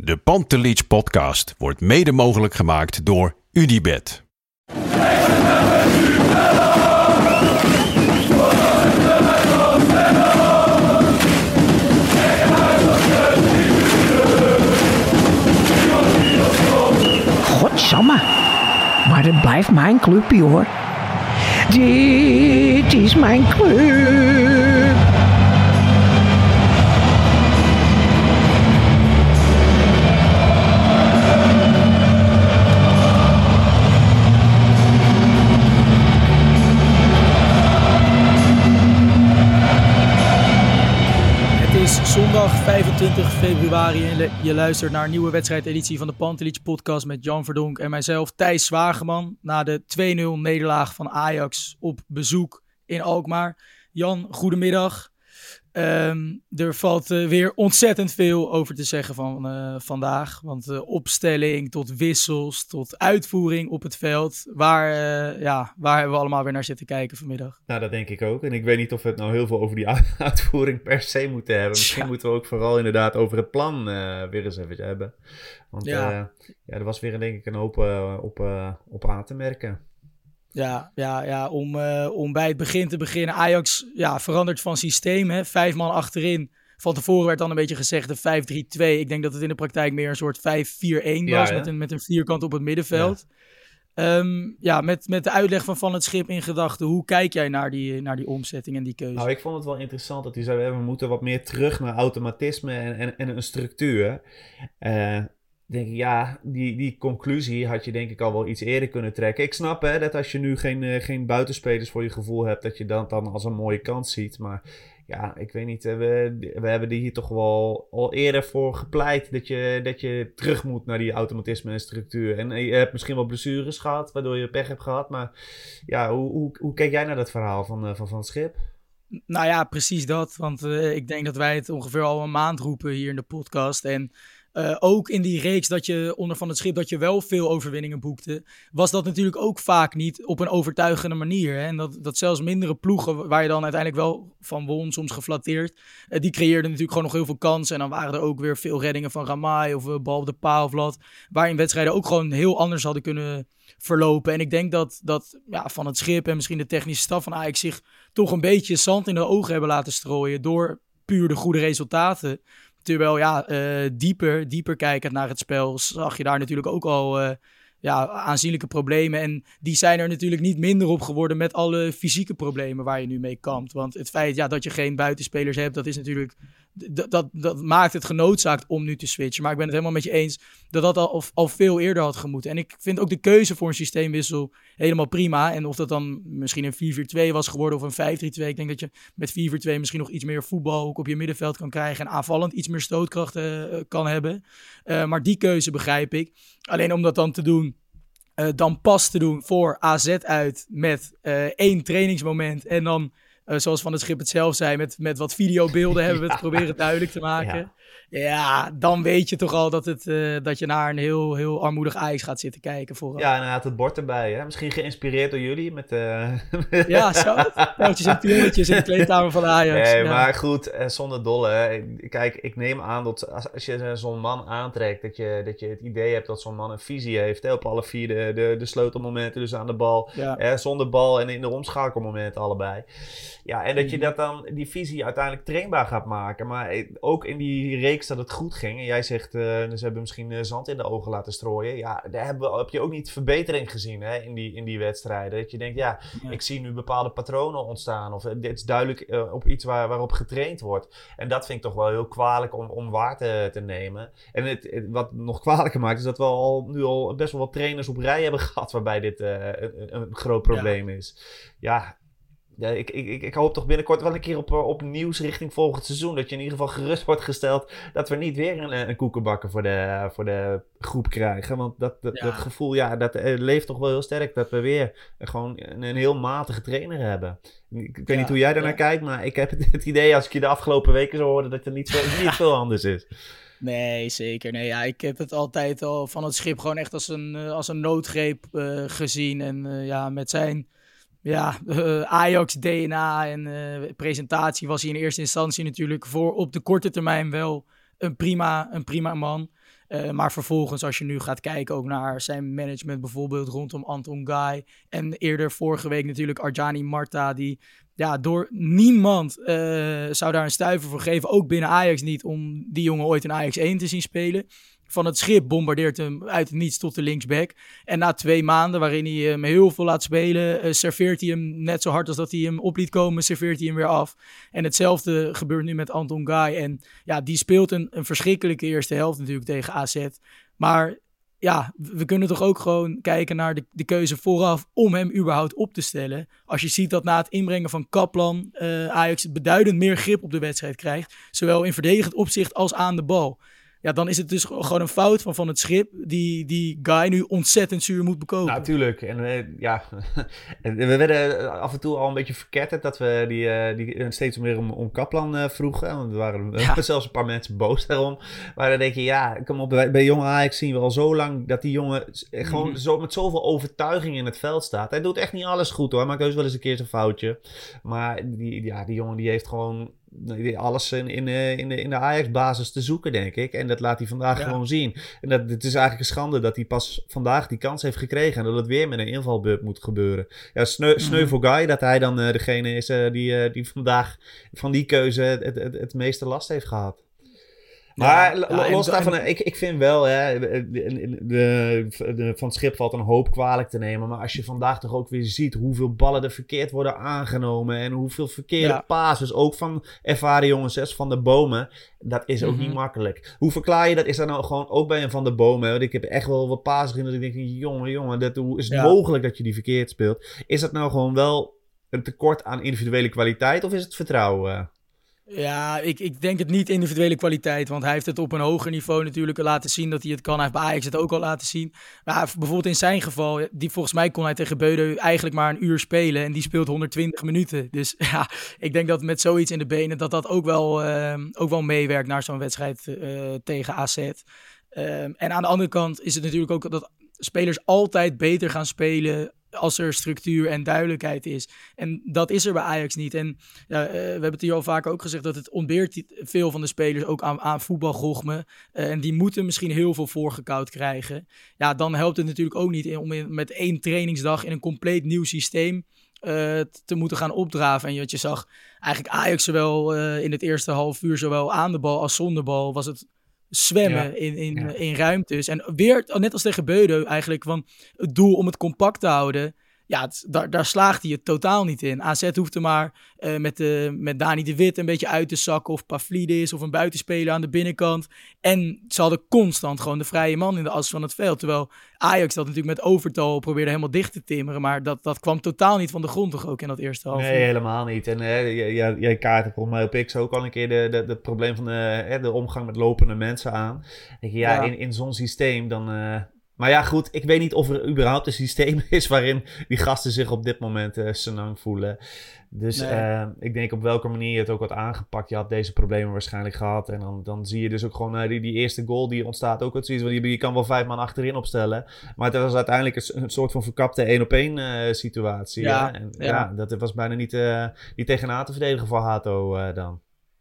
De Pantelich podcast wordt mede mogelijk gemaakt door UdiBet. Godsamme. Maar het blijft mijn clubje hoor. Dit is mijn club. Februari en je luistert naar een nieuwe wedstrijdeditie van de Pantelich podcast met Jan Verdonk en mijzelf Thijs Zwageman na de 2-0 nederlaag van Ajax op bezoek in Alkmaar. Jan, goedemiddag. Ehm, er valt eh, weer ontzettend veel over te zeggen van eh, vandaag. Want uh, opstelling tot wissels tot uitvoering op het veld. Waar, eh, ja, waar hebben we allemaal weer naar zitten kijken vanmiddag? Nou, dat denk ik ook. En ik weet niet of we het nou heel veel over die uitvoering per se moeten hebben. Misschien Ja. moeten we ook vooral inderdaad over het plan eh, weer eens even hebben. Want Ja. ja. er was weer denk ik een hoop eh, op, eh, op aan te merken. Ja, ja, ja om, eh, om bij het begin te beginnen. Ajax ja, verandert van systeem. Hè? Vijf man achterin. Van tevoren werd dan een beetje gezegd de 5-3-2. Ik denk dat het in de praktijk meer een soort 5-4-1 Ja, was. hè? met, een, met een vierkant op het middenveld. Ja, ja met, met de uitleg van Van het Schip in gedachten. Hoe kijk jij naar die, naar die omzetting en die keuze? Nou, ik vond het wel interessant dat hij zei, we moeten wat meer terug naar automatisme en, en, en een structuur. Eh, denk ik, ja, die, die conclusie had je denk ik al wel iets eerder kunnen trekken. Ik snap hè, dat als je nu geen, eh, geen buitenspelers voor je gevoel hebt, dat je dat dan als een mooie kans ziet. Maar ja, ik weet niet, eh, we, we hebben er hier toch wel al eerder voor gepleit dat je, dat je terug moet naar die automatisme en structuur. En eh, je hebt misschien wel blessures gehad, waardoor je pech hebt gehad. Maar ja, hoe, hoe, hoe kijk jij naar dat verhaal van, van Van Schip? Nou ja, precies dat. Want ik denk dat wij het ongeveer al een maand roepen hier in de podcast. En eh, ook in die reeks dat je onder van het schip dat je wel veel overwinningen boekte, was dat natuurlijk ook vaak niet op een overtuigende manier. Hè? En dat, dat zelfs mindere ploegen, waar je dan uiteindelijk wel van won, soms geflatteerd, eh, die creëerden natuurlijk gewoon nog heel veel kansen. En dan waren er ook weer veel reddingen van Ramai of uh, de paal waarin wedstrijden ook gewoon heel anders hadden kunnen verlopen. En ik denk dat, dat ja, van het schip en misschien de technische staf van Ajax zich toch een beetje zand in de ogen hebben laten strooien door puur de goede resultaten. Terwijl ja, uh, dieper, dieper kijkend naar het spel zag je daar natuurlijk ook al uh, ja, aanzienlijke problemen. En die zijn er natuurlijk niet minder op geworden met alle fysieke problemen waar je nu mee kampt. Want het feit ja, dat je geen buitenspelers hebt, dat is natuurlijk. Dat, dat, maakt het genoodzaakt om nu te switchen. Maar ik ben het helemaal met je eens dat dat al, al veel eerder had gemoeten. En ik vind ook de keuze voor een systeemwissel helemaal prima. En of dat dan misschien een 4-4-2 was geworden of een 5-3-2. Ik denk dat je met 4-4-2 misschien nog iets meer voetbal ook op je middenveld kan krijgen. En aanvallend iets meer stootkrachten uh, kan hebben. Uh, maar die keuze begrijp ik. Alleen om dat dan te doen, uh, dan pas te doen voor AZ uit met één trainingsmoment. En dan, uh, zoals Van het Schip het zelf zei, met, met wat videobeelden hebben we het proberen duidelijk te maken. Ja. ja. dan weet je toch al dat, het, dat je naar een heel, heel armoedig ijs gaat zitten kijken. Vooral. Ja, en hij had het bord erbij. Hè? Misschien geïnspireerd door jullie. Met, ja, zo. Pijltjes en pionnetjes in de kleedkamer van Ajax. Nee, ja. maar goed, zonder dolle. Kijk, ik neem aan dat als, als je zo'n man aantrekt, dat je, dat je het idee hebt dat zo'n man een visie heeft. Hè, op alle vier de, de, de sleutelmomenten, dus aan de bal, hè, zonder bal en in de omschakelmomenten allebei. Ja, en dat je dat dan, die visie uiteindelijk trainbaar gaat maken. Maar ook in die reeks dat het goed ging. En jij zegt, uh, ze hebben misschien uh, zand in de ogen laten strooien. Ja, daar hebben, heb je ook niet verbetering gezien hè, in, die, in die wedstrijden. Dat je denkt, ja, ja, ik zie nu bepaalde patronen ontstaan. Of dit is duidelijk uh, op iets waar, waarop getraind wordt. En dat vind ik toch wel heel kwalijk om, om waar te, te nemen. En het, het, wat nog kwalijker maakt, is dat we al, nu al best wel wat trainers op rij hebben gehad. Waarbij dit een, een, groot probleem ja. is. Ja, ja, ik, ik, ik hoop toch binnenkort wel een keer op, op nieuws richting volgend seizoen. Dat je in ieder geval gerust wordt gesteld dat we niet weer een, een koekenbakker voor de, voor de groep krijgen. Want dat, dat, dat gevoel, ja, dat leeft toch wel heel sterk. Dat we weer gewoon een, een heel matige trainer hebben. Ik, weet niet hoe jij daarnaar kijkt, maar ik heb het, idee als ik je de afgelopen weken zo hoorde dat het niet, zo, niet veel anders is. Nee, zeker. Nee, ja, ik heb het altijd al van het schip gewoon echt als een, eh, als een noodgreep uh, gezien. En uh, ja, met zijn ja, Ajax-DNA en presentatie was hij in eerste instantie natuurlijk voor op de korte termijn wel een prima, een prima man. maar vervolgens, als je nu gaat kijken ook naar zijn management, bijvoorbeeld rondom Anton Guy. En eerder vorige week natuurlijk Arjani Marta, die ja, door niemand zou daar een stuiver voor geven. Ook binnen Ajax niet, om die jongen ooit in Ajax 1 te zien spelen. Van het schip bombardeert hem uit het niets tot de linksback. En na twee maanden, waarin hij hem heel veel laat spelen, uh, serveert hij hem net zo hard als dat hij hem op liet komen, serveert hij hem weer af. En hetzelfde gebeurt nu met Anton Guy. En ja, die speelt een, een verschrikkelijke eerste helft natuurlijk tegen AZ. Maar ja, we kunnen toch ook gewoon kijken naar de, de keuze vooraf om hem überhaupt op te stellen. Als je ziet dat na het inbrengen van Kaplan uh, Ajax beduidend meer grip op de wedstrijd krijgt. Zowel in verdedigend opzicht als aan de bal. Ja, dan is het dus gewoon een fout van, van het schip die die guy nu ontzettend zuur moet bekomen. Natuurlijk. en uh, ja, we werden af en toe al een beetje verketterd dat we die, uh, die steeds meer om, om Kaplan uh, vroegen. Want er waren ja. zelfs een paar mensen boos daarom. Maar dan denk je, ja, kom op, bij, bij jonge Ajax zien we al zo lang dat die jongen gewoon mm. zo, met zoveel overtuiging in het veld staat. Hij doet echt niet alles goed hoor, hij maakt heus wel eens een keer zijn foutje. Maar die, ja, die jongen die heeft gewoon alles in, in, in de, in de Ajax-basis te zoeken, denk ik. En dat laat hij vandaag gewoon zien. En dat, het is eigenlijk een schande dat hij pas vandaag die kans heeft gekregen. En dat het weer met een invalbeurt moet gebeuren. Ja, sneu, mhm. sneu voor Guy dat hij dan uh, degene is uh, die, uh, die vandaag van die keuze het, het, het, het meeste last heeft gehad. Maar ja, los daarvan, ik, ik vind wel, hè, de, de, van het schip valt een hoop kwalijk te nemen. Maar als je vandaag toch ook weer ziet hoeveel ballen er verkeerd worden aangenomen. En hoeveel verkeerde ja. passes, ook van ervaren jongens van de bomen. Dat is ook niet mhm. makkelijk. Hoe verklaar je dat? Is dat nou gewoon ook bij een van de bomen? Want ik heb echt wel wat passes in dat ik denk, jongen, jongen, dat, hoe is het mogelijk dat je die verkeerd speelt? Is dat nou gewoon wel een tekort aan individuele kwaliteit of is het vertrouwen? Ja, ik, ik denk het niet individuele kwaliteit. Want hij heeft het op een hoger niveau natuurlijk laten zien dat hij het kan. Hij heeft bij Ajax het ook al laten zien. Maar bijvoorbeeld in zijn geval, die, volgens mij kon hij tegen Beudeu eigenlijk maar een uur spelen. En die speelt 120 minuten. Dus ja, ik denk dat met zoiets in de benen dat dat ook wel, uh, ook wel meewerkt naar zo'n wedstrijd uh, tegen AZ. Ehm, en aan de andere kant is het natuurlijk ook dat spelers altijd beter gaan spelen als er structuur en duidelijkheid is. En dat is er bij Ajax niet. En uh, we hebben het hier al vaker ook gezegd dat het ontbeert veel van de spelers ook aan, aan voetbalgochme. Uh, en die moeten misschien heel veel voorgekoud krijgen. Ja, dan helpt het natuurlijk ook niet om met één trainingsdag in een compleet nieuw systeem uh, te moeten gaan opdraven. En wat je zag, eigenlijk Ajax zowel in het eerste half uur, zowel aan de bal als zonder bal, was het zwemmen in, in, in ruimtes. En weer, net als tegen Beudeu eigenlijk, van het doel om het compact te houden ja, daar, daar slaagt hij het totaal niet in. AZ hoeft er maar uh, met, de, met Dani de Wit een beetje uit te zakken. Of Pavlidis of een buitenspeler aan de binnenkant. En ze hadden constant gewoon de vrije man in de as van het veld. Terwijl Ajax dat natuurlijk met overtal probeerde helemaal dicht te timmeren. Maar dat, dat kwam totaal niet van de grond toch ook in dat eerste half Nee, helemaal niet. En uh, jij, jij kaart volgens mij op X ook al een keer de, de, de probleem van de, de omgang met lopende mensen aan. ja, ja, in, in zo'n systeem dan... Uh, maar ja, goed, ik weet niet of er überhaupt een systeem is waarin die gasten zich op dit moment uh, senang voelen. Dus uh, ik denk op welke manier je het ook had aangepakt. Je had deze problemen waarschijnlijk gehad. En dan, dan zie je dus ook gewoon uh, die, die eerste goal die ontstaat ook wat zoiets. Want je, je kan wel vijf man achterin opstellen. Maar het was uiteindelijk een, een soort van verkapte één op één situatie. Ja, En, ja. ja. dat was bijna niet, niet tegenaan te verdedigen voor Hato dan.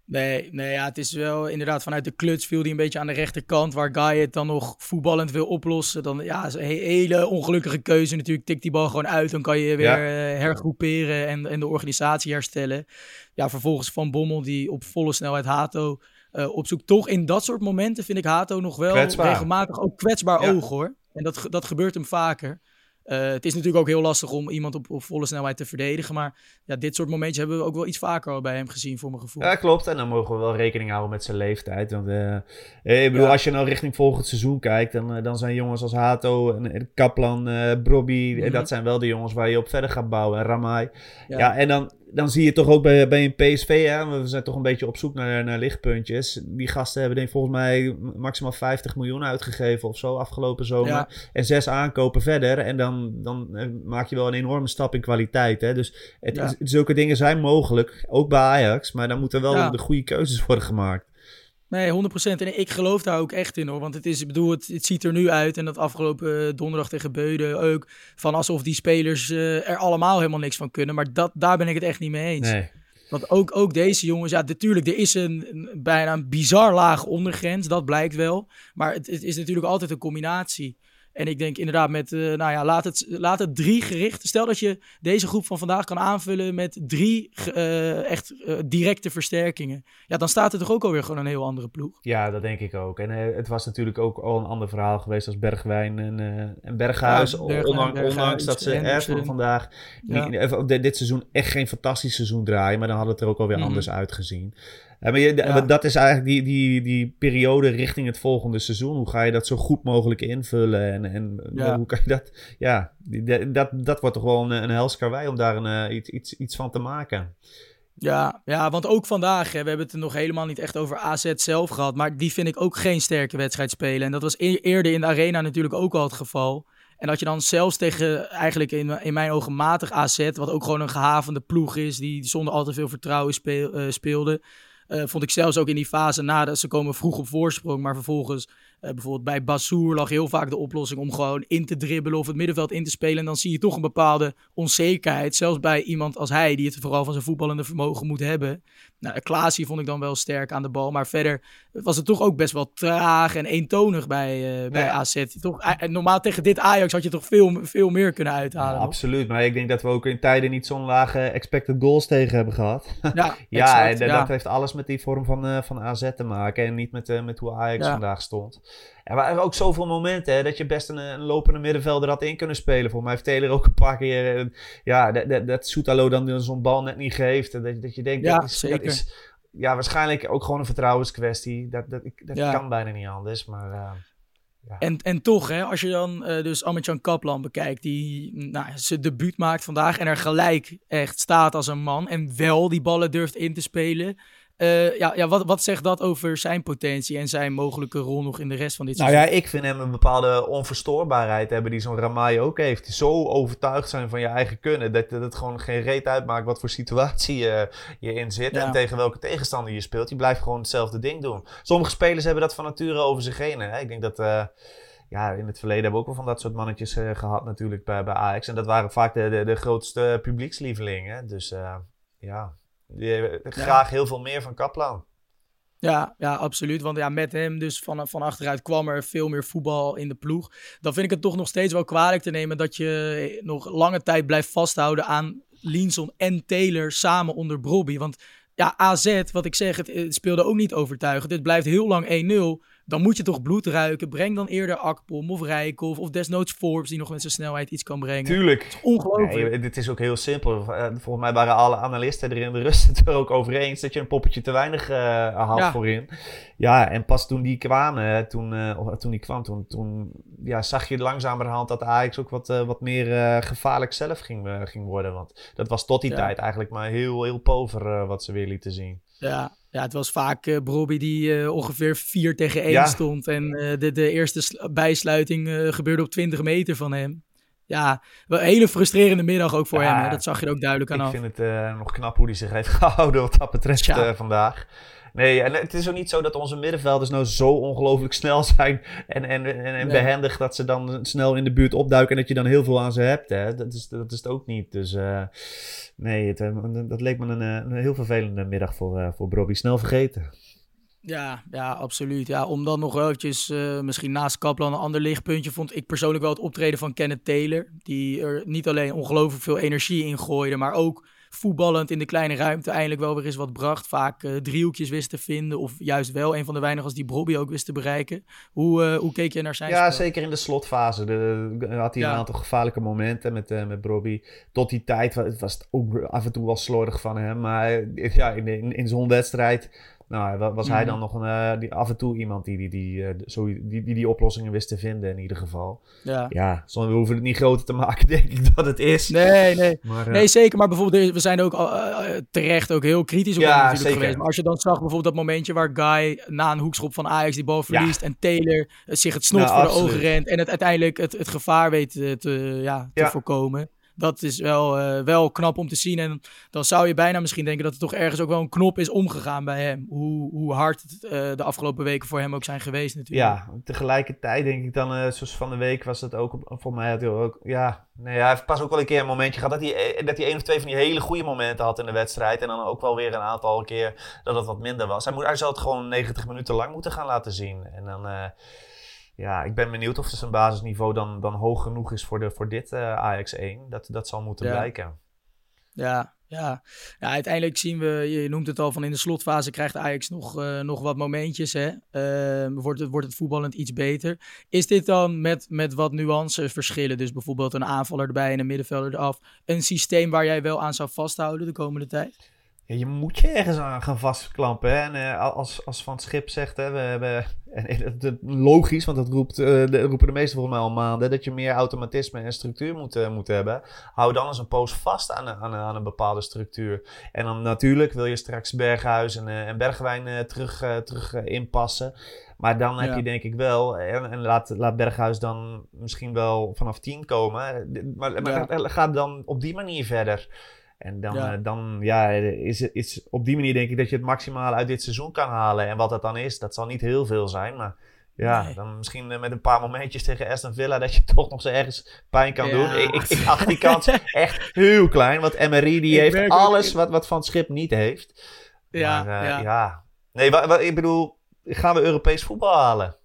Nee, nee ja, het is wel inderdaad vanuit de kluts viel hij een beetje aan de rechterkant. Waar Guy het dan nog voetballend wil oplossen. Dan ja, is een hele ongelukkige keuze natuurlijk. Tikt die bal gewoon uit. Dan kan je weer ja. uh, hergroeperen en, en de organisatie herstellen. Ja, vervolgens Van Bommel die op volle snelheid Hato uh, opzoekt. Toch in dat soort momenten vind ik Hato nog wel regelmatig ook kwetsbaar ja. oog hoor. En dat, dat gebeurt hem vaker. Uh, het is natuurlijk ook heel lastig om iemand op, op, volle snelheid te verdedigen. Maar ja, dit soort momentjes hebben we ook wel iets vaker al bij hem gezien, voor mijn gevoel. Ja, klopt. En dan mogen we wel rekening houden met zijn leeftijd. Want uh, ik bedoel, ja. als je nou richting volgend seizoen kijkt, dan, dan zijn jongens als Hato en Kaplan, Brobby, mm -hmm. dat zijn wel de jongens waar je op verder gaat bouwen. En Ramai. Ja. ja, en dan dan zie je toch ook bij, bij een PSV, hè, we zijn toch een beetje op zoek naar, naar lichtpuntjes. Die gasten hebben denk ik volgens mij maximaal 50 miljoen uitgegeven of zo afgelopen zomer. En zes aankopen verder. En dan, dan eh, maak je wel een enorme stap in kwaliteit. Hè. Dus het, zulke dingen zijn mogelijk, ook bij Ajax. Maar dan moeten wel de goede keuzes worden gemaakt. Nee, 100%. En ik geloof daar ook echt in hoor. Want het is, ik bedoel, het, het ziet er nu uit. En dat afgelopen donderdag tegen Beuden ook. Van alsof die spelers uh, er allemaal helemaal niks van kunnen. Maar dat, daar ben ik het echt niet mee eens. Nee. Want ook, ook deze jongens, ja, natuurlijk, er is een, een bijna een bizar laag ondergrens. Dat blijkt wel. Maar het, het is natuurlijk altijd een combinatie. En ik denk inderdaad met, uh, nou ja, laat het, laat het drie gericht. Stel dat je deze groep van vandaag kan aanvullen met drie uh, echt uh, directe versterkingen. Ja, dan staat er toch ook alweer gewoon een heel andere ploeg. Ja, dat denk ik ook. En het was natuurlijk ook al een ander verhaal geweest als Bergwijn en, en Berghuis. Ja, Bergwijn, ondanks, Berghuis, ondanks dat ze er voor vandaag ja. niet, dit seizoen echt geen fantastisch seizoen draaien. Maar dan had het er ook alweer mm anders uitgezien. Ja, maar je, dat is eigenlijk die, die, die periode richting het volgende seizoen. Hoe ga je dat zo goed mogelijk invullen? En, en hoe kan je dat... Ja, dat, dat wordt toch wel een, een helskarwei om daar een, uh, iets, iets, iets van te maken. Ja, ja, want ook vandaag, hè, we hebben het er nog helemaal niet echt over AZ zelf gehad. Maar die vind ik ook geen sterke wedstrijd spelen. En dat was eerder in de arena natuurlijk ook al het geval. En dat je dan zelfs tegen eigenlijk in, in mijn ogen matig AZ, wat ook gewoon een gehavende ploeg is, die zonder al te veel vertrouwen speel, uh, speelde. Uh, vond ik zelfs ook in die fase nadat ze komen vroeg op voorsprong, maar vervolgens uh, bijvoorbeeld bij Bassour lag heel vaak de oplossing om gewoon in te dribbelen of het middenveld in te spelen. En dan zie je toch een bepaalde onzekerheid, zelfs bij iemand als hij, die het vooral van zijn voetballende vermogen moet hebben. Nou, Klaasie vond ik dan wel sterk aan de bal, maar verder was het toch ook best wel traag en eentonig bij, uh, bij ja. AZ. Toch, normaal tegen dit Ajax had je toch veel, veel meer kunnen uithalen. Ja, absoluut, maar ik denk dat we ook in tijden niet zo'n lage expected goals tegen hebben gehad. Ja, ja en dat heeft alles met die vorm van, uh, van AZ te maken en niet met, met hoe Ajax vandaag stond. Er waren ook zoveel momenten hè, dat je best een, een, lopende middenvelder had in kunnen spelen. Voor mij heeft Taylor ook een paar keer. Uh, ja, dat, dat, dat Soetalo dan zo'n bal net niet geeft. Dat, dat je denkt, ja, dat, is, dat is ja, waarschijnlijk ook gewoon een vertrouwenskwestie. Dat, dat, dat ja. kan bijna niet anders. Maar, uh, ja. en, en toch, hè, als je dan uh, dus Amitjan Kaplan bekijkt, die nou, zijn debuut maakt vandaag en er gelijk echt staat als een man en wel die ballen durft in te spelen. Uh, ja, ja wat, wat zegt dat over zijn potentie en zijn mogelijke rol nog in de rest van dit seizoen? Nou ja, ik vind hem een bepaalde onverstoorbaarheid hebben die zo'n Ramai ook heeft. Zo overtuigd zijn van je eigen kunnen dat, dat het gewoon geen reet uitmaakt wat voor situatie je, je in zit ja. en tegen welke tegenstander je speelt. Je blijft gewoon hetzelfde ding doen. Sommige spelers hebben dat van nature over zich heen. Hè? Ik denk dat... Uh, ja, in het verleden hebben we ook wel van dat soort mannetjes gehad natuurlijk bij, bij Ajax. En dat waren vaak de, de, de grootste publiekslievelingen. Dus ja, die graag heel veel meer van Kaplan. Ja, ja, absoluut. Want ja, met hem dus van, van achteruit kwam er veel meer voetbal in de ploeg. Dan vind ik het toch nog steeds wel kwalijk te nemen dat je nog lange tijd blijft vasthouden aan Linson en Taylor samen onder Brobby. Want ja, AZ, wat ik zeg, het, het speelde ook niet overtuigend. Het blijft heel lang 1-0 dan moet je toch bloed ruiken. Breng dan eerder Akpom of Rijkoff of desnoods Forbes die nog met zijn snelheid iets kan brengen. Tuurlijk. Het is ongelooflijk. Nee, dit is ook heel simpel. Eh, volgens mij waren alle analisten er in de rust het er ook over eens dat je een poppetje te weinig uh, had ja. voorin. Ja, en pas toen die kwamen, toen, uh, toen die kwam, toen, toen ja, zag je langzamerhand dat Ajax ook wat, wat meer gevaarlijk zelf ging, ging worden. Want dat was tot die ja. tijd eigenlijk maar heel, heel pover wat ze weer lieten zien. Ja, ja, het was vaak uh, Brobby die uh, ongeveer 4 tegen 1 ja. stond. En uh, de, de eerste bijsluiting gebeurde op 20 meter van hem. Ja, een hele frustrerende middag ook voor ja, hem. Hè? Dat zag je er ook duidelijk aan ik af. Ik vind het nog knap hoe hij zich heeft gehouden wat dat betreft ja. vandaag. Nee, en het is ook niet zo dat onze middenvelders nou zo ongelooflijk snel zijn en, en, en, en nee. behendig dat ze dan snel in de buurt opduiken en dat je dan heel veel aan ze hebt. Hè? Dat, is, dat is het ook niet. Dus uh, nee, het, dat leek me een, een heel vervelende middag voor, uh, voor Bobby. Snel vergeten. Ja, ja, absoluut. Ja, om dan nog eventjes, uh, misschien naast Kaplan een ander lichtpuntje, vond ik persoonlijk wel het optreden van Kenneth Taylor. Die er niet alleen ongelooflijk veel energie in gooide, maar ook voetballend in de kleine ruimte eindelijk wel weer eens wat bracht. Vaak uh, driehoekjes wist te vinden. Of juist wel een van de weinigen als die Brobby ook wist te bereiken. Hoe, uh, hoe keek je naar zijn Ja, spel? zeker in de slotfase. De, had hij ja. een aantal gevaarlijke momenten met, uh, met Brobby. Tot die tijd was het ook af en toe wel slordig van hem. Maar ja, in, in, in zo'n wedstrijd Nou, was hij Mhm. dan nog een, eh, die, af en toe iemand die die, die, eh, die, die die oplossingen wist te vinden in ieder geval. Ja. Ja, zonder, we hoeven het niet groter te maken, denk ik dat het is. Nee, nee. Maar, eh, Nee, zeker. Maar bijvoorbeeld, we zijn ook terecht ook heel kritisch op Ja, hem natuurlijk zeker. geweest. Maar als je dan zag bijvoorbeeld dat momentje waar Guy na een hoekschop van Ajax die bal verliest en Taylor zich het snot voor de ogen rent en het uiteindelijk het, het gevaar weet te, ja, te Ja. voorkomen. Dat is wel, eh, wel knap om te zien. En dan zou je bijna misschien denken dat er toch ergens ook wel een knop is omgegaan bij hem. Hoe, hoe hard het eh, de afgelopen weken voor hem ook zijn geweest natuurlijk. Ja, tegelijkertijd denk ik dan, eh, zoals van de week was het ook, voor mij had ook, ja, nee, hij heeft pas ook wel een keer een momentje gehad dat hij, dat hij één of twee van die hele goede momenten had in de wedstrijd. En dan ook wel weer een aantal keer dat het wat minder was. Hij, moet, hij zou het gewoon 90 minuten lang moeten gaan laten zien. En dan, ja, ik ben benieuwd of zijn basisniveau dan, dan hoog genoeg is voor, de, voor dit eh, Ajax 1. Dat, dat zal moeten Ja. blijken. Ja, ja. ja, uiteindelijk zien we, je noemt het al, van in de slotfase krijgt Ajax nog, eh, nog wat momentjes. Hè? Ehm, wordt, het, wordt het voetballend iets beter. Is dit dan met, met wat nuances verschillen? Dus bijvoorbeeld een aanvaller erbij en een middenvelder eraf. Een systeem waar jij wel aan zou vasthouden de komende tijd? Ja, je moet je ergens aan gaan vastklampen. Hè? En eh, als, als Van het Schip zegt, hè, we hebben, en, logisch, want dat roept, eh, de, roepen de meesten volgens mij al maanden, dat je meer automatisme en structuur moet, eh, moet hebben. Hou dan eens een poos vast aan, een- aan, aan een bepaalde structuur. En dan natuurlijk wil je straks Berghuis en, en Bergwijn terug, terug inpassen. Maar dan heb Ja. je denk ik wel, en, en laat, laat Berghuis dan misschien wel vanaf 10 komen. Maar, maar Ja. ga dan op die manier verder. En dan, Ja. ja. dan ja, is, het- is op die manier denk ik dat je het maximale uit dit seizoen kan halen. En wat dat dan is, dat zal niet heel veel zijn. Maar ja, Nee. dan misschien eh, met een paar momentjes tegen Aston Villa dat je toch nog zo ergens pijn kan Ja. doen. Ik, ik, ik acht die kans echt heel klein. Want MRI die Ik heeft alles wat, wat Van het Schip niet heeft. Ja, maar, eh, ja. ja. Nee, wa- wa- ik bedoel, gaan we Europees voetbal halen?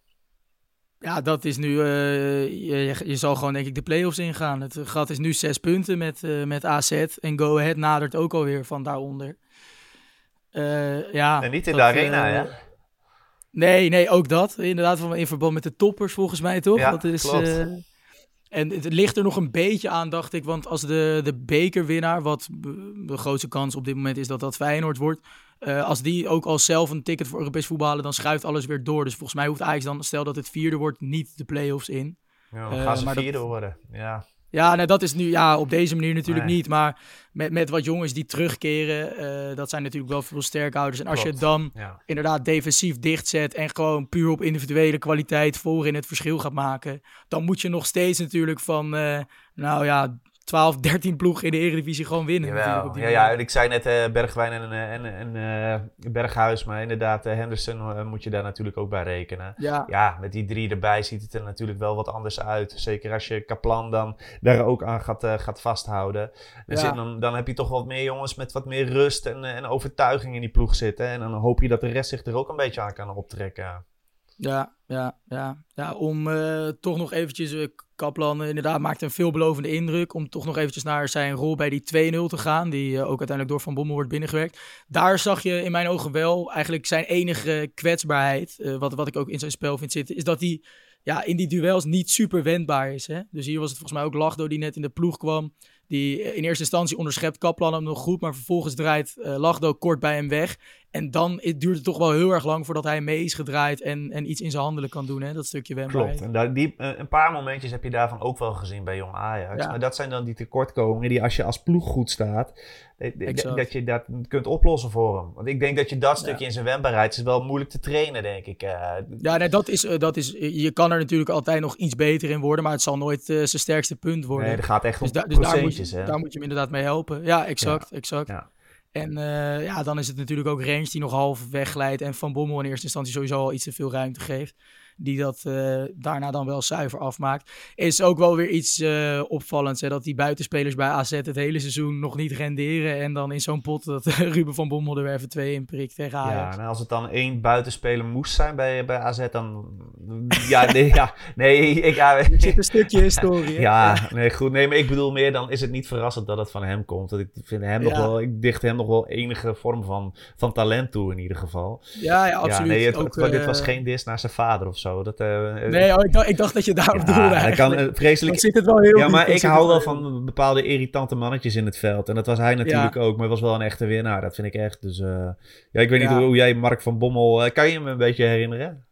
Ja, dat is nu. eh, je, je zal gewoon, denk ik, de play-offs ingaan. Het gat is nu zes punten met, eh, met AZ. En Go Ahead nadert ook alweer van daaronder. Eh, ja, En niet in dat, de arena, hè? Nee, nee, ook dat. Inderdaad, van- in verband met de toppers, volgens mij toch? Ja, dat is, klopt. en het ligt er nog een beetje aan, dacht ik. Want als de, de bekerwinnaar, wat de grootste kans op dit moment is dat dat Feyenoord wordt. Eh, als die ook al zelf een ticket voor Europees voetbal halen, dan schuift alles weer door. Dus volgens mij hoeft Ajax dan, stel dat het vierde wordt, niet de play-offs in. Ja, dan eh, gaan ze maar dat- vierde worden. Ja. Ja, nee, dat is nu ja, op deze manier natuurlijk Nee. niet. Maar met, met wat jongens die terugkeren, eh, dat zijn natuurlijk wel veel sterkhouders. En als je het dan ja. inderdaad defensief dichtzet en gewoon puur op individuele kwaliteit voorin het verschil gaat maken, dan moet je nog steeds natuurlijk van, nou ja, 12, 13 ploegen in de Eredivisie gewoon winnen. Jawel. Ja, ja, ik zei net eh, Bergwijn en, eh, en, en eh, Berghuis, maar inderdaad, Henderson moet je daar natuurlijk ook bij rekenen. ja, Ja, met die drie erbij ziet het er natuurlijk wel wat anders uit. Zeker als je Kaplan dan daar ook aan gaat, gaat vasthouden. Dan, Ja. dan, dan heb je toch wat meer jongens met wat meer rust en, en overtuiging in die ploeg zitten. En dan hoop je dat de rest zich er ook een beetje aan kan optrekken. Ja, ja, ja. ja om toch nog eventjes, Kaplan inderdaad maakt een veelbelovende indruk, om toch nog eventjes naar zijn rol bij die 2-0 te gaan, die eh, ook uiteindelijk door Van Bommel wordt binnengewerkt. Daar zag je in mijn ogen wel eigenlijk zijn enige kwetsbaarheid, eh, wat, wat ik ook in zijn spel vind zitten, is dat hij ja, in die duels niet super wendbaar is. Hè? Dus hier was het volgens mij ook Lachdo die net in de ploeg kwam. Die eh, in eerste instantie onderschept Kaplan hem nog goed, maar vervolgens draait Lachdo kort bij hem weg. En dan het duurt het toch wel heel erg lang voordat hij mee is gedraaid en, en iets in zijn handelen kan doen, hè? dat stukje wendbaarheid. Klopt. En daar, die, eh, een paar momentjes heb je daarvan ook wel gezien bij Jong Ajax. Ja. Maar dat zijn dan die tekortkomingen die als je als ploeg goed staat, eh, Exact. dat je dat kunt oplossen voor hem. Want ik denk dat je dat stukje in zijn wendbaarheid is wel moeilijk te trainen, denk ik. eh. Ja, nee, dat is, dat is, je kan er natuurlijk altijd nog iets beter in worden, maar het zal nooit zijn sterkste punt worden. nee, dat gaat echt om dus, da- dus daar, moet je, hè. daar moet je hem inderdaad mee helpen. Ja, exact, exact. En eh, ja, dan is het natuurlijk ook Range die nog half wegglijdt en Van Bommel in eerste instantie sowieso al iets te veel ruimte geeft. Die dat eh, daarna dan wel zuiver afmaakt. Is ook wel weer iets eh, opvallends. Hè, dat die buitenspelers bij AZ het hele seizoen nog niet renderen. En dan in zo'n pot dat Ruben van Bommel er weer even twee in prikt tegen Ajax. Ja, en als het dan één buitenspeler moest zijn bij, bij AZ, dan... Ja, nee, ja, nee, ik... Ja, Er zit een stukje historie. ja, nee, goed. Nee, maar ik bedoel meer, dan is het niet verrassend dat het van hem komt. Want ik vind hem nog wel... Ik dicht hem nog wel enige vorm van, van talent toe, in ieder geval. ja, ja, absoluut. Ja, nee, het, ook, het- dit eh, was geen dis naar zijn vader of zo. Dat, uh, nee, oh, ik, dacht, ik, dacht, dat je daarop ja, doelde hij kan uh, vreselijk... zit het wel heel Ja, maar ik hou wel van bepaalde irritante mannetjes in het veld. En dat was hij natuurlijk ook, maar was wel een echte winnaar. Dat vind ik echt. Dus ja, ik weet niet hoe, hoe, jij Mark van Bommel... kan je hem een beetje herinneren?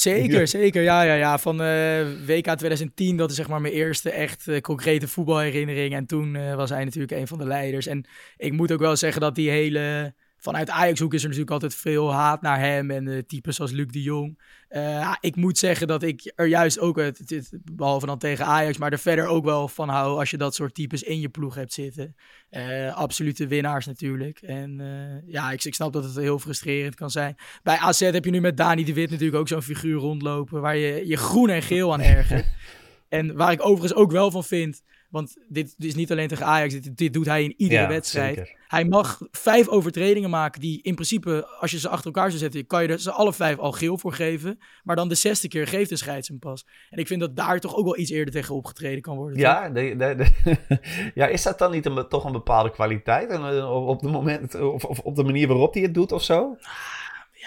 Zeker, zeker. Ja, ja, ja. Van uh, WK 2010, dat is zeg maar mijn eerste echt uh, concrete voetbalherinnering. En toen uh, was hij natuurlijk een van de leiders. En ik moet ook wel zeggen dat die hele vanuit Ajax-hoek is er natuurlijk altijd veel haat naar hem en uh, types zoals Luc de Jong. Uh, ik moet zeggen dat ik er juist ook, het, het, behalve dan tegen Ajax, maar er verder ook wel van hou als je dat soort types in je ploeg hebt zitten. Uh, absolute winnaars natuurlijk. En ja, ik, ik, snap dat het heel frustrerend kan zijn. Bij AZ heb je nu met Dani de Wit natuurlijk ook zo'n figuur rondlopen waar je je groen en geel aan ergert. en waar ik overigens ook wel van vind want dit, is niet alleen tegen Ajax, dit, dit doet hij in iedere wedstrijd. Hij mag vijf overtredingen maken die in principe, als je ze achter elkaar zou zetten, kan je er ze alle vijf al geel voor geven. Maar dan de zesde keer geeft de scheids hem pas. En ik vind dat daar toch ook wel iets eerder tegen opgetreden kan worden. Ja, de, de, ja is dat dan niet een, toch een bepaalde kwaliteit? En, op, de moment, of, of op de manier waarop hij het doet of zo?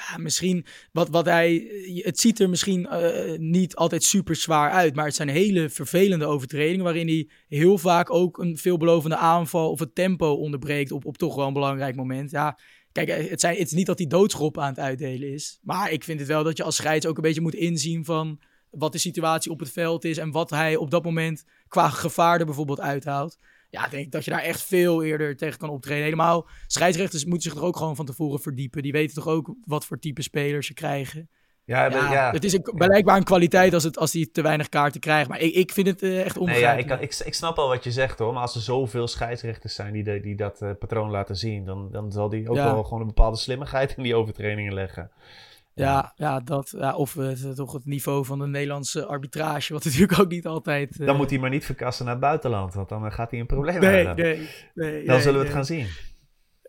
Ja, misschien wat, wat hij. Het ziet er misschien uh, niet altijd super zwaar uit. Maar het zijn hele vervelende overtredingen. Waarin hij heel vaak ook een veelbelovende aanval of het tempo onderbreekt. Op, op toch wel een belangrijk moment. Ja, kijk, eh, het, zijn, het is niet dat hij doodschop aan het uitdelen is. Maar ik vind het wel dat je als scheids ook een beetje moet inzien van wat de situatie op het veld is. En wat hij op dat moment qua gevaar er bijvoorbeeld uithaalt ja, denk dat je daar echt veel eerder tegen kan optreden. Helemaal, scheidsrechters moeten zich er ook gewoon van tevoren verdiepen. Die weten toch ook wat voor type spelers ze krijgen. Ja, ja, het is een, blijkbaar een kwaliteit als, het, als die te weinig kaarten krijgt. Maar ik, ik vind het uh, echt onbegrijpelijk. Nee, ja, ik, ik, ik, snap al wat je zegt hoor. Maar als er zoveel scheidsrechters zijn die, de, die dat uh, patroon laten zien... Dan, dan zal die ook wel gewoon een bepaalde slimmigheid in die overtrainingen leggen. Ja, ja, dat, ja, of het, toch het niveau van de Nederlandse arbitrage, wat natuurlijk ook niet altijd... Dan moet hij maar niet verkassen naar het buitenland, want dan gaat hij een probleem nee, hebben. Nee, nee, Dan zullen we het gaan zien.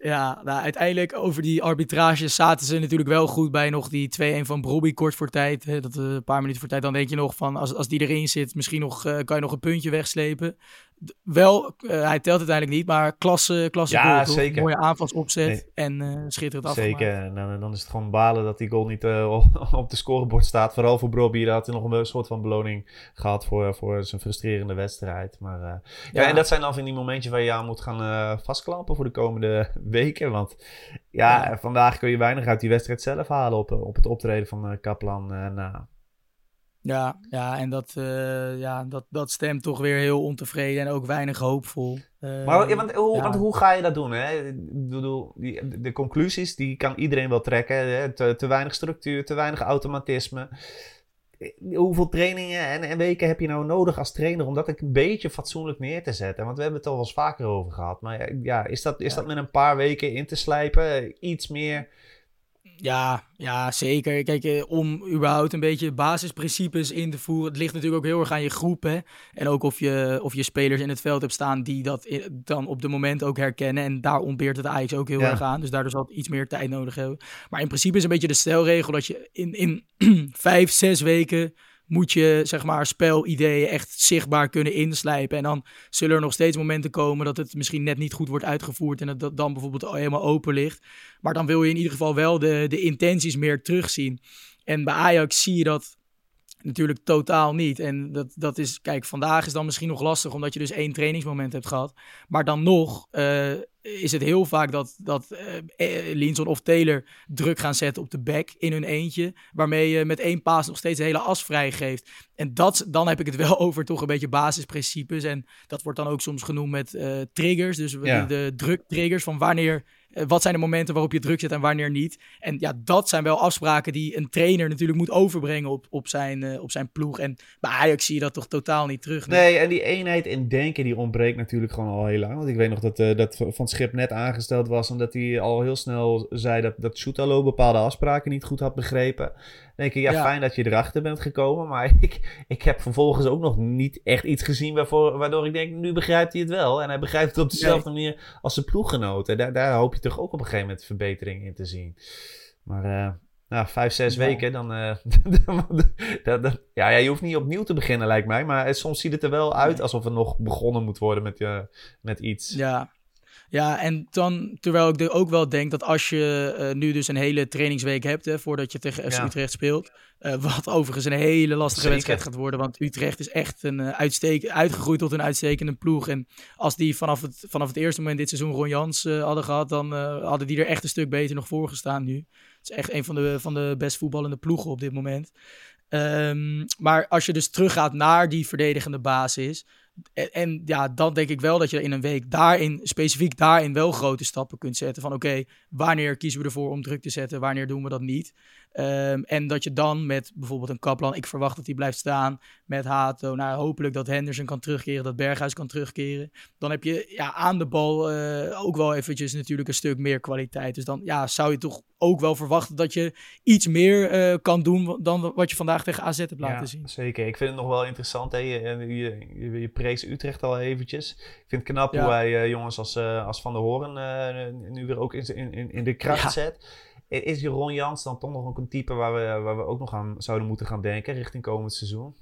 Ja, nou, uiteindelijk over die arbitrage zaten ze natuurlijk wel goed bij nog die 2-1 van Brobby kort voor tijd. Hè, dat, een paar minuten voor tijd. Dan denk je nog van, als, als die erin zit, misschien nog, uh, kan je nog een puntje wegslepen wel, uh, hij telt uiteindelijk niet, maar klasse, klasse ja, goal, zeker. Mooie aanvalsopzet nee. en uh, schitterend afgemaakt. Zeker, en dan, dan, is het gewoon balen dat die goal niet uh, op de scorebord staat. Vooral voor Broby, dat hij nog een soort van beloning gehad voor, voor zijn frustrerende wedstrijd. Maar ja. ja. en dat zijn dan van die momentjes waar je aan moet gaan vastklampen voor de komende weken. Want ja, ja, vandaag kun je weinig uit die wedstrijd zelf halen op, op het optreden van Kaplan. nou, ja, ja en dat, uh, ja, dat, dat stemt toch weer heel ontevreden en ook weinig hoopvol. Uh, maar want, hoe, ja. want hoe ga je dat doen? Hè? Bedoel, die, de conclusies die kan iedereen wel trekken. Hè? Te, te weinig structuur, te weinig automatisme. Hoeveel trainingen en, en, weken heb je nou nodig als trainer om dat een beetje fatsoenlijk neer te zetten? Want we hebben het al wel eens vaker over gehad. Maar ja, is dat, is dat met een paar weken in te slijpen? Iets meer ja, ja, zeker. Kijk, eh, om überhaupt een beetje basisprincipes in te voeren. Het ligt natuurlijk ook heel erg aan je groep. Hè? En ook of je, of je spelers in het veld hebt staan die dat dan op de moment ook herkennen. En daar ontbeert het Ajax ook heel erg aan. Dus daardoor zal het iets meer tijd nodig hebben. Maar in principe is een beetje de stelregel dat je in, in vijf, zes weken moet je zeg maar spelideeën echt zichtbaar kunnen inslijpen. En dan zullen er nog steeds momenten komen dat het misschien net niet goed wordt uitgevoerd en dat dat dan bijvoorbeeld helemaal open ligt. Maar dan wil je in ieder geval wel de, de intenties meer terugzien. En bij Ajax zie je dat natuurlijk totaal niet. En dat, dat is, kijk, vandaag is dan misschien nog lastig omdat je dus één trainingsmoment hebt gehad. Maar dan nog uh, is het heel vaak dat, dat uh, Linson of Taylor druk gaan zetten op de back in hun eentje. Waarmee je met één paas nog steeds de hele as vrijgeeft. En dat, dan heb ik het wel over toch een beetje basisprincipes. En dat wordt dan ook soms genoemd met uh, triggers. Dus ja. de, de druktriggers van wanneer eh, wat zijn de momenten waarop je druk zet en wanneer niet? En ja, dat zijn wel afspraken die een trainer natuurlijk moet overbrengen op, op, zijn, uh, op zijn ploeg. En bij Ajax zie je dat toch totaal niet terug. Nee, en die eenheid in denken die ontbreekt natuurlijk gewoon al heel lang. Want ik weet nog dat, uh, dat Van Schip net aangesteld was omdat hij al heel snel zei dat, dat Soetalo bepaalde afspraken niet goed had begrepen denk ik, ja, fijn dat je erachter bent gekomen. Maar ik, ik heb vervolgens ook nog niet echt iets gezien waarvoor, waardoor ik denk, nu begrijpt hij het wel. En hij begrijpt het op dezelfde manier als zijn ploeggenoten. Daar, daar hoop je toch ook op een gegeven moment verbetering in te zien. Maar uh, nou, vijf, zes weken, dan, uh, ja, ja, je hoeft niet opnieuw te beginnen, lijkt mij. Maar soms ziet het er wel uit alsof er nog begonnen moet worden met, uh, met iets. Ja, Ja, en dan, terwijl ik er ook wel denk dat als je uh, nu dus een hele trainingsweek hebt, hè, voordat je tegen FC Utrecht speelt, uh, wat overigens een hele lastige Zeker. wedstrijd gaat worden, want Utrecht is echt een, uh, uitsteek, uitgegroeid tot een uitstekende ploeg. En als die vanaf het, vanaf het eerste moment dit seizoen Ron Jans hadden gehad, dan hadden die er echt een stuk beter nog voor gestaan nu. Het is echt een van de, van de best voetballende ploegen op dit moment. Um, maar als je dus teruggaat naar die verdedigende basis, en, ja, dan denk ik wel dat je in een week daarin, specifiek daarin wel grote stappen kunt zetten. Van oké, wanneer kiezen we ervoor om druk te zetten, wanneer doen we dat niet? Um, en dat je dan met bijvoorbeeld een Kaplan, ik verwacht dat hij blijft staan. Met Hato, nou hopelijk dat Henderson kan terugkeren, dat Berghuis kan terugkeren. Dan heb je ja, aan de bal uh, ook wel eventjes natuurlijk een stuk meer kwaliteit. Dus dan ja, zou je toch ook wel verwachten dat je iets meer uh, kan doen dan wat je vandaag tegen AZ hebt laten ja, zien. Zeker, ik vind het nog wel interessant. Hè? Je, je, je, je prees Utrecht al eventjes. Ik vind het knap ja. hoe hij uh, jongens als, als Van der Hoorn nu weer ook in, in, in de kracht zet. Is Jeroen Jans dan toch nog een type waar we, waar we ook nog aan zouden moeten gaan denken richting komend seizoen?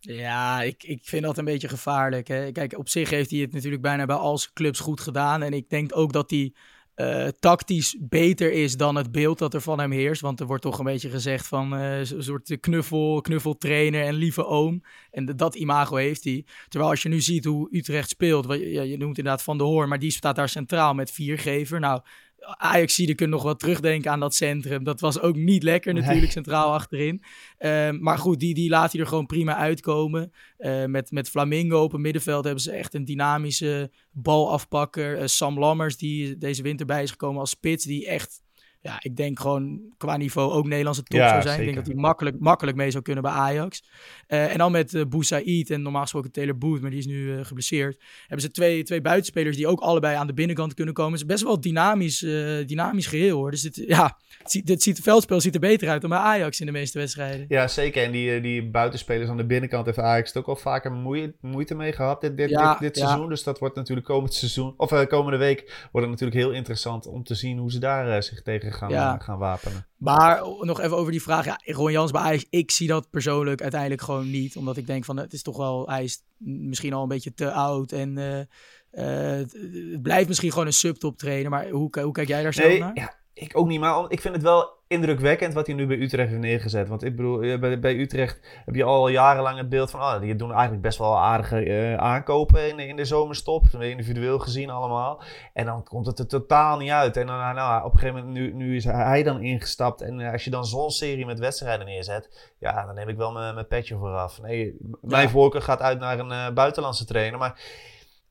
Ja, ik, ik vind dat een beetje gevaarlijk. Hè? Kijk, op zich heeft hij het natuurlijk bijna bij al zijn clubs goed gedaan. En ik denk ook dat hij uh, tactisch beter is dan het beeld dat er van hem heerst. Want er wordt toch een beetje gezegd van uh, een soort knuffel, knuffeltrainer en lieve oom. En dat imago heeft hij. Terwijl als je nu ziet hoe Utrecht speelt, wat, ja, je noemt inderdaad Van de Hoorn, maar die staat daar centraal met viergever. Nou, Ajax zie kunnen nog wel terugdenken aan dat centrum. Dat was ook niet lekker natuurlijk, centraal achterin. Uh, maar goed, die, die laat hij er gewoon prima uitkomen. Uh, met, met Flamingo op het middenveld hebben ze echt een dynamische balafpakker. Uh, Sam Lammers, die deze winter bij is gekomen als spits, die echt ja, ik denk gewoon qua niveau ook Nederlandse top ja, zou zijn. Zeker. Ik denk dat hij makkelijk, makkelijk mee zou kunnen bij Ajax. Uh, en dan met uh, Boussaïd en normaal gesproken Taylor Booth, maar die is nu uh, geblesseerd. Hebben ze twee, twee buitenspelers die ook allebei aan de binnenkant kunnen komen. Het is best wel dynamisch, dynamisch geheel hoor. Dus dit, ja, het, ziet, dit ziet, het veldspel ziet er beter uit dan bij Ajax in de meeste wedstrijden. Ja, zeker. En die, die buitenspelers aan de binnenkant heeft Ajax ook al vaker moeite, moeite mee gehad dit, dit, ja, dit, dit ja. seizoen. Dus dat wordt natuurlijk komend seizoen, of komende week, wordt het natuurlijk heel interessant om te zien hoe ze daar zich tegen gaan, Ja. gaan wapenen. Maar nog even over die vraag. Ja, Ron Jans bij Ajax, ik zie dat persoonlijk uiteindelijk gewoon niet. Omdat ik denk van, het is toch wel, hij is misschien al een beetje te oud. En uh, uh, het, het, blijft misschien gewoon een subtop trainer. Maar hoe, hoe kijk jij daar zo nee, naar? Ja, ik ook niet. Maar ik vind het wel indrukwekkend wat hij nu bij Utrecht heeft neergezet. Want ik bedoel, eh, bij, bij Utrecht heb je al jarenlang het beeld van... Oh, die doen eigenlijk best wel aardige uh, aankopen in de, in de zomerstop. Individueel gezien allemaal. En dan komt het er totaal niet uit. En dan, nou, op een gegeven moment, nu, nu is hij dan ingestapt. En uh, als je dan zo'n serie met wedstrijden neerzet... Ja, dan neem ik wel mijn petje vooraf. Nee, mijn ja. voorkeur gaat uit naar een uh, buitenlandse trainer. Maar...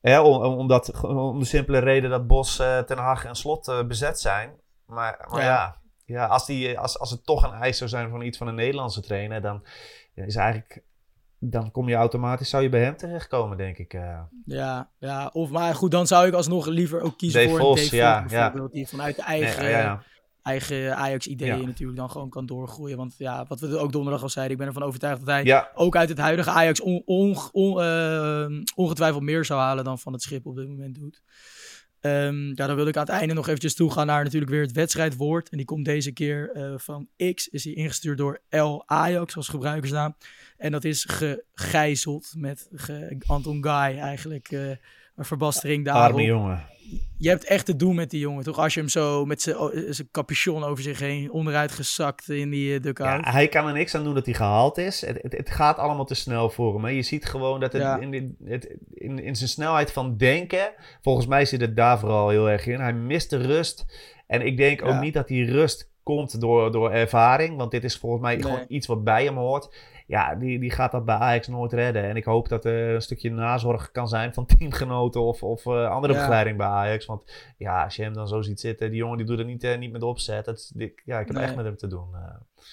Ja, om, omdat, om de simpele reden dat Bos, Ten Hag en Slot bezet zijn. Maar, maar ja. ja. Ja, als, die, als, als het toch een eis zou zijn van iets van een Nederlandse trainer, dan is eigenlijk. Dan kom je automatisch, zou je bij hem terechtkomen, denk ik. Uh. Ja, ja, of maar goed, dan zou ik alsnog liever ook kiezen Dave voor Vos, een Dave ja, bijvoorbeeld, ja. die vanuit de eigen, nee, ja, eigen Ajax-ideeën natuurlijk dan gewoon kan doorgroeien. Want ja, wat we ook donderdag al zeiden, ik ben ervan overtuigd dat hij ook uit het huidige Ajax on, on, on, uh, ongetwijfeld meer zou halen dan van het schip op dit moment doet. Um, ja, dan wil ik aan het einde nog eventjes toegaan naar natuurlijk weer het wedstrijdwoord. En die komt deze keer uh, van X. Is die ingestuurd door L Ajax als gebruikersnaam. En dat is gegijzeld met Anton Guy eigenlijk. Uh, een verbastering daarop. Arme jongen. Je hebt echt te doen met die jongen, toch? Als je hem zo met zijn capuchon over zich heen onderuit gezakt in die uh, dugout. Ja, hij kan er niks aan doen dat hij gehaald is. Het, het, het gaat allemaal te snel voor hem. Hè. Je ziet gewoon dat het, ja. in, het in, in, zijn snelheid van denken... Volgens mij zit het daar vooral heel erg in. Hij mist de rust. En ik denk ook ja. niet dat die rust komt door, door ervaring. Want dit is volgens mij nee. gewoon iets wat bij hem hoort ja, die, die gaat dat bij Ajax nooit redden. En ik hoop dat er een stukje nazorg kan zijn van teamgenoten of, of uh, andere ja. begeleiding bij Ajax. Want ja, als je hem dan zo ziet zitten, die jongen die doet het niet, uh, niet met opzet. Dat ja, ik heb nee. echt met hem te doen. Uh.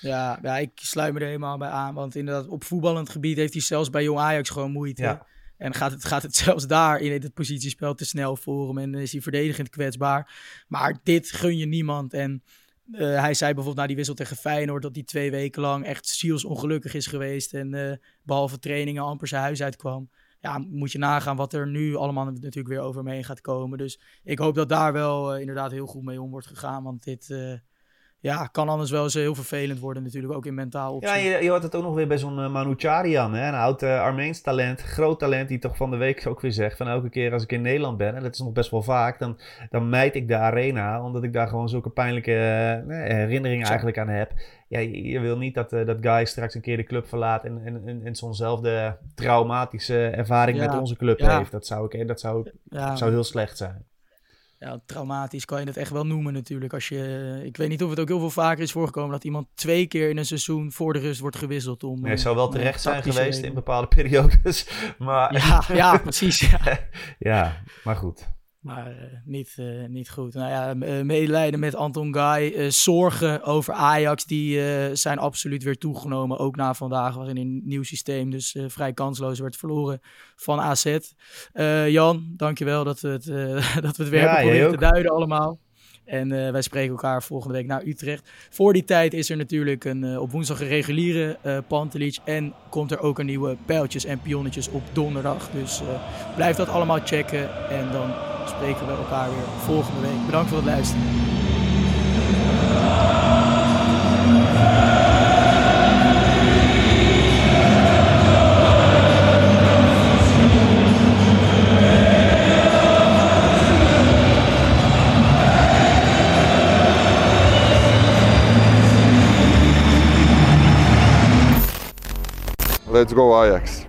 Ja, ja, ik sluit me er helemaal bij aan. Want inderdaad, op voetballend gebied heeft hij zelfs bij jong Ajax gewoon moeite. Ja. En gaat het, gaat het zelfs daar in het positiespel te snel voor hem. En is hij verdedigend kwetsbaar. Maar dit gun je niemand. En uh, hij zei bijvoorbeeld na die wissel tegen Feyenoord dat hij twee weken lang echt zielsongelukkig is geweest. En uh, behalve trainingen amper zijn huis uitkwam. Ja, moet je nagaan wat er nu allemaal natuurlijk weer over mee gaat komen. Dus ik hoop dat daar wel uh, inderdaad heel goed mee om wordt gegaan. Want dit, ja, kan anders wel eens heel vervelend worden natuurlijk, ook in mentaal opzicht. Ja, je, je hoort het ook nog weer bij zo'n uh, hè? een oud uh, Armeens talent, groot talent, die toch van de week ook weer zegt van elke keer als ik in Nederland ben, en dat is nog best wel vaak, dan, dan mijd ik de arena, omdat ik daar gewoon zulke pijnlijke uh, herinneringen eigenlijk aan heb. Ja, je, je wil niet dat, dat guy straks een keer de club verlaat en, en, en, en zo'nzelfde traumatische ervaring ja. met onze club ja. heeft. Dat zou, ik, dat zou, ja. zou heel slecht zijn ja, traumatisch kan je het echt wel noemen natuurlijk. Als je, ik weet niet of het ook heel veel vaker is voorgekomen dat iemand twee keer in een seizoen voor de rust wordt gewisseld. Om, nee, het zou wel terecht zijn geweest in bepaalde periodes. Maar... Ja, ja precies. Ja. ja, maar goed. Maar uh, niet, uh, niet goed. Nou ja, medelijden met Anton Guy. Uh, zorgen over Ajax, die zijn absoluut weer toegenomen. Ook na vandaag was in een nieuw systeem. Dus vrij kansloos werd verloren van AZ. Jan, dankjewel dat we het, dat we het weer ja, hebben te duiden allemaal. En uh, wij spreken elkaar volgende week naar Utrecht. Voor die tijd is er natuurlijk een, uh, op woensdag een reguliere uh. En komt er ook een nieuwe pijltjes en pionnetjes op donderdag. Dus blijf dat allemaal checken. En dan spreken we elkaar weer volgende week. Bedankt voor het luisteren. Let's go Ajax.